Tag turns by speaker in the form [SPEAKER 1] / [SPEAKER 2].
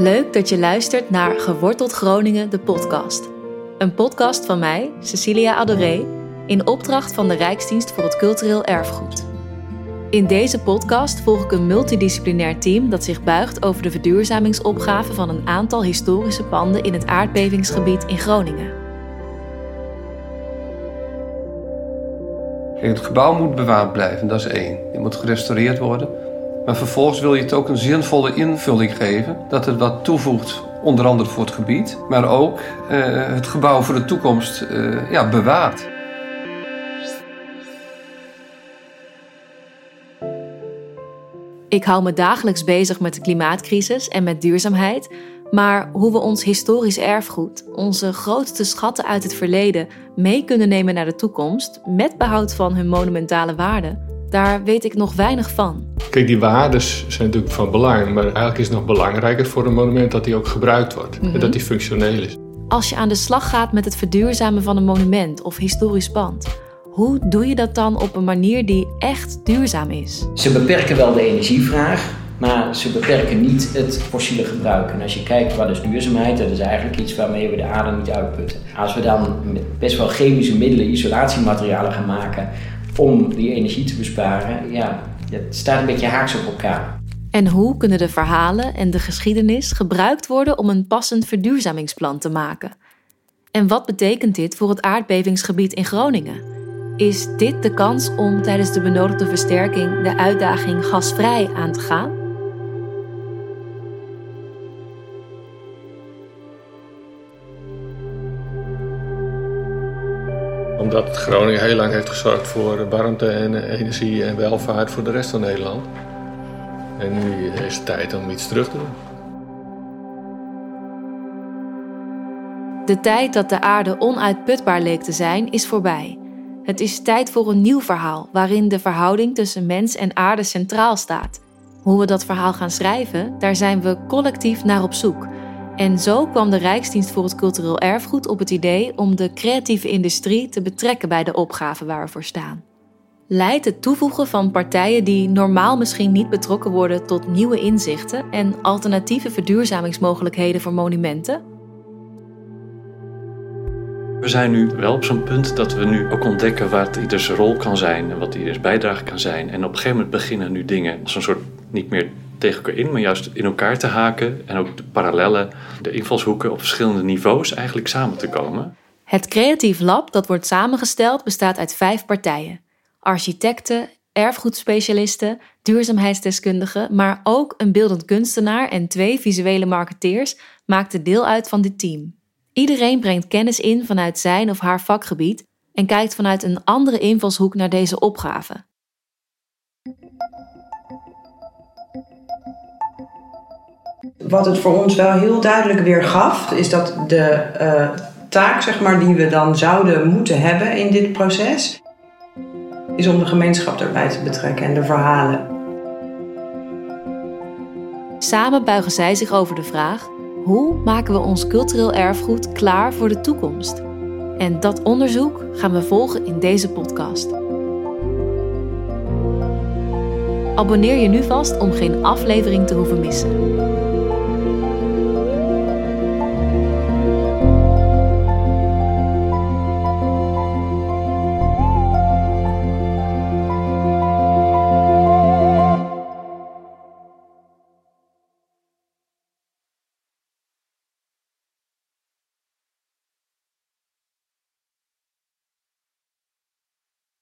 [SPEAKER 1] Leuk dat je luistert naar Geworteld Groningen, de podcast. Een podcast van mij, Cecilia Adoré, in opdracht van de Rijksdienst voor het Cultureel Erfgoed. In deze podcast volg ik een multidisciplinair team dat zich buigt over de verduurzamingsopgave van een aantal historische panden in het aardbevingsgebied in Groningen.
[SPEAKER 2] Het gebouw moet bewaard blijven, dat is één. Het moet gerestaureerd worden. Maar vervolgens wil je het ook een zinvolle invulling geven. Dat het wat toevoegt, onder andere voor het gebied. Maar ook uh, het gebouw voor de toekomst uh, ja, bewaart.
[SPEAKER 1] Ik hou me dagelijks bezig met de klimaatcrisis en met duurzaamheid. Maar hoe we ons historisch erfgoed, onze grootste schatten uit het verleden, mee kunnen nemen naar de toekomst, met behoud van hun monumentale waarde, daar weet ik nog weinig van.
[SPEAKER 3] Kijk, die waarden zijn natuurlijk van belang, maar eigenlijk is het nog belangrijker voor een monument dat die ook gebruikt wordt en dat die functioneel is.
[SPEAKER 1] Als je aan de slag gaat met het verduurzamen van een monument of historisch pand, hoe doe je dat dan op een manier die echt duurzaam is?
[SPEAKER 4] Ze beperken wel de energievraag, maar ze beperken niet het fossiele gebruik. En als je kijkt wat is duurzaamheid, dat is eigenlijk iets waarmee we de aarde niet uitputten. Als we dan met best wel chemische middelen isolatiematerialen gaan maken om die energie te besparen, ja, het staat een beetje haaks op elkaar.
[SPEAKER 1] En hoe kunnen de verhalen en de geschiedenis gebruikt worden om een passend verduurzamingsplan te maken? En wat betekent dit voor het aardbevingsgebied in Groningen? Is dit de kans om tijdens de benodigde versterking de uitdaging gasvrij aan te gaan?
[SPEAKER 3] Omdat Groningen heel lang heeft gezorgd voor warmte en energie en welvaart voor de rest van Nederland. En nu is het tijd om iets terug te doen.
[SPEAKER 1] De tijd dat de aarde onuitputbaar leek te zijn, is voorbij. Het is tijd voor een nieuw verhaal waarin de verhouding tussen mens en aarde centraal staat. Hoe we dat verhaal gaan schrijven, daar zijn we collectief naar op zoek. En zo kwam de Rijksdienst voor het Cultureel Erfgoed op het idee om de creatieve industrie te betrekken bij de opgave waar we voor staan. Leidt het toevoegen van partijen die normaal misschien niet betrokken worden tot nieuwe inzichten en alternatieve verduurzamingsmogelijkheden voor monumenten?
[SPEAKER 5] We zijn nu wel op zo'n punt dat we nu ook ontdekken wat ieders rol kan zijn en wat ieders bijdrage kan zijn. En op een gegeven moment beginnen nu dingen als een soort niet meer tegen elkaar in, maar juist in elkaar te haken. En ook de parallellen, de invalshoeken op verschillende niveaus eigenlijk samen te komen.
[SPEAKER 1] Het Creatief Lab dat wordt samengesteld bestaat uit vijf partijen. Architecten, erfgoedspecialisten, duurzaamheidsdeskundigen, maar ook een beeldend kunstenaar en twee visuele marketeers maakten deel uit van dit team. Iedereen brengt kennis in vanuit zijn of haar vakgebied en kijkt vanuit een andere invalshoek naar deze opgave.
[SPEAKER 6] Wat het voor ons wel heel duidelijk weer gaf, is dat de uh, taak zeg maar, die we dan zouden moeten hebben in dit proces, is om de gemeenschap erbij te betrekken en de verhalen.
[SPEAKER 1] Samen buigen zij zich over de vraag hoe maken we ons cultureel erfgoed klaar voor de toekomst? En dat onderzoek gaan we volgen in deze podcast. Abonneer je nu vast om geen aflevering te hoeven missen.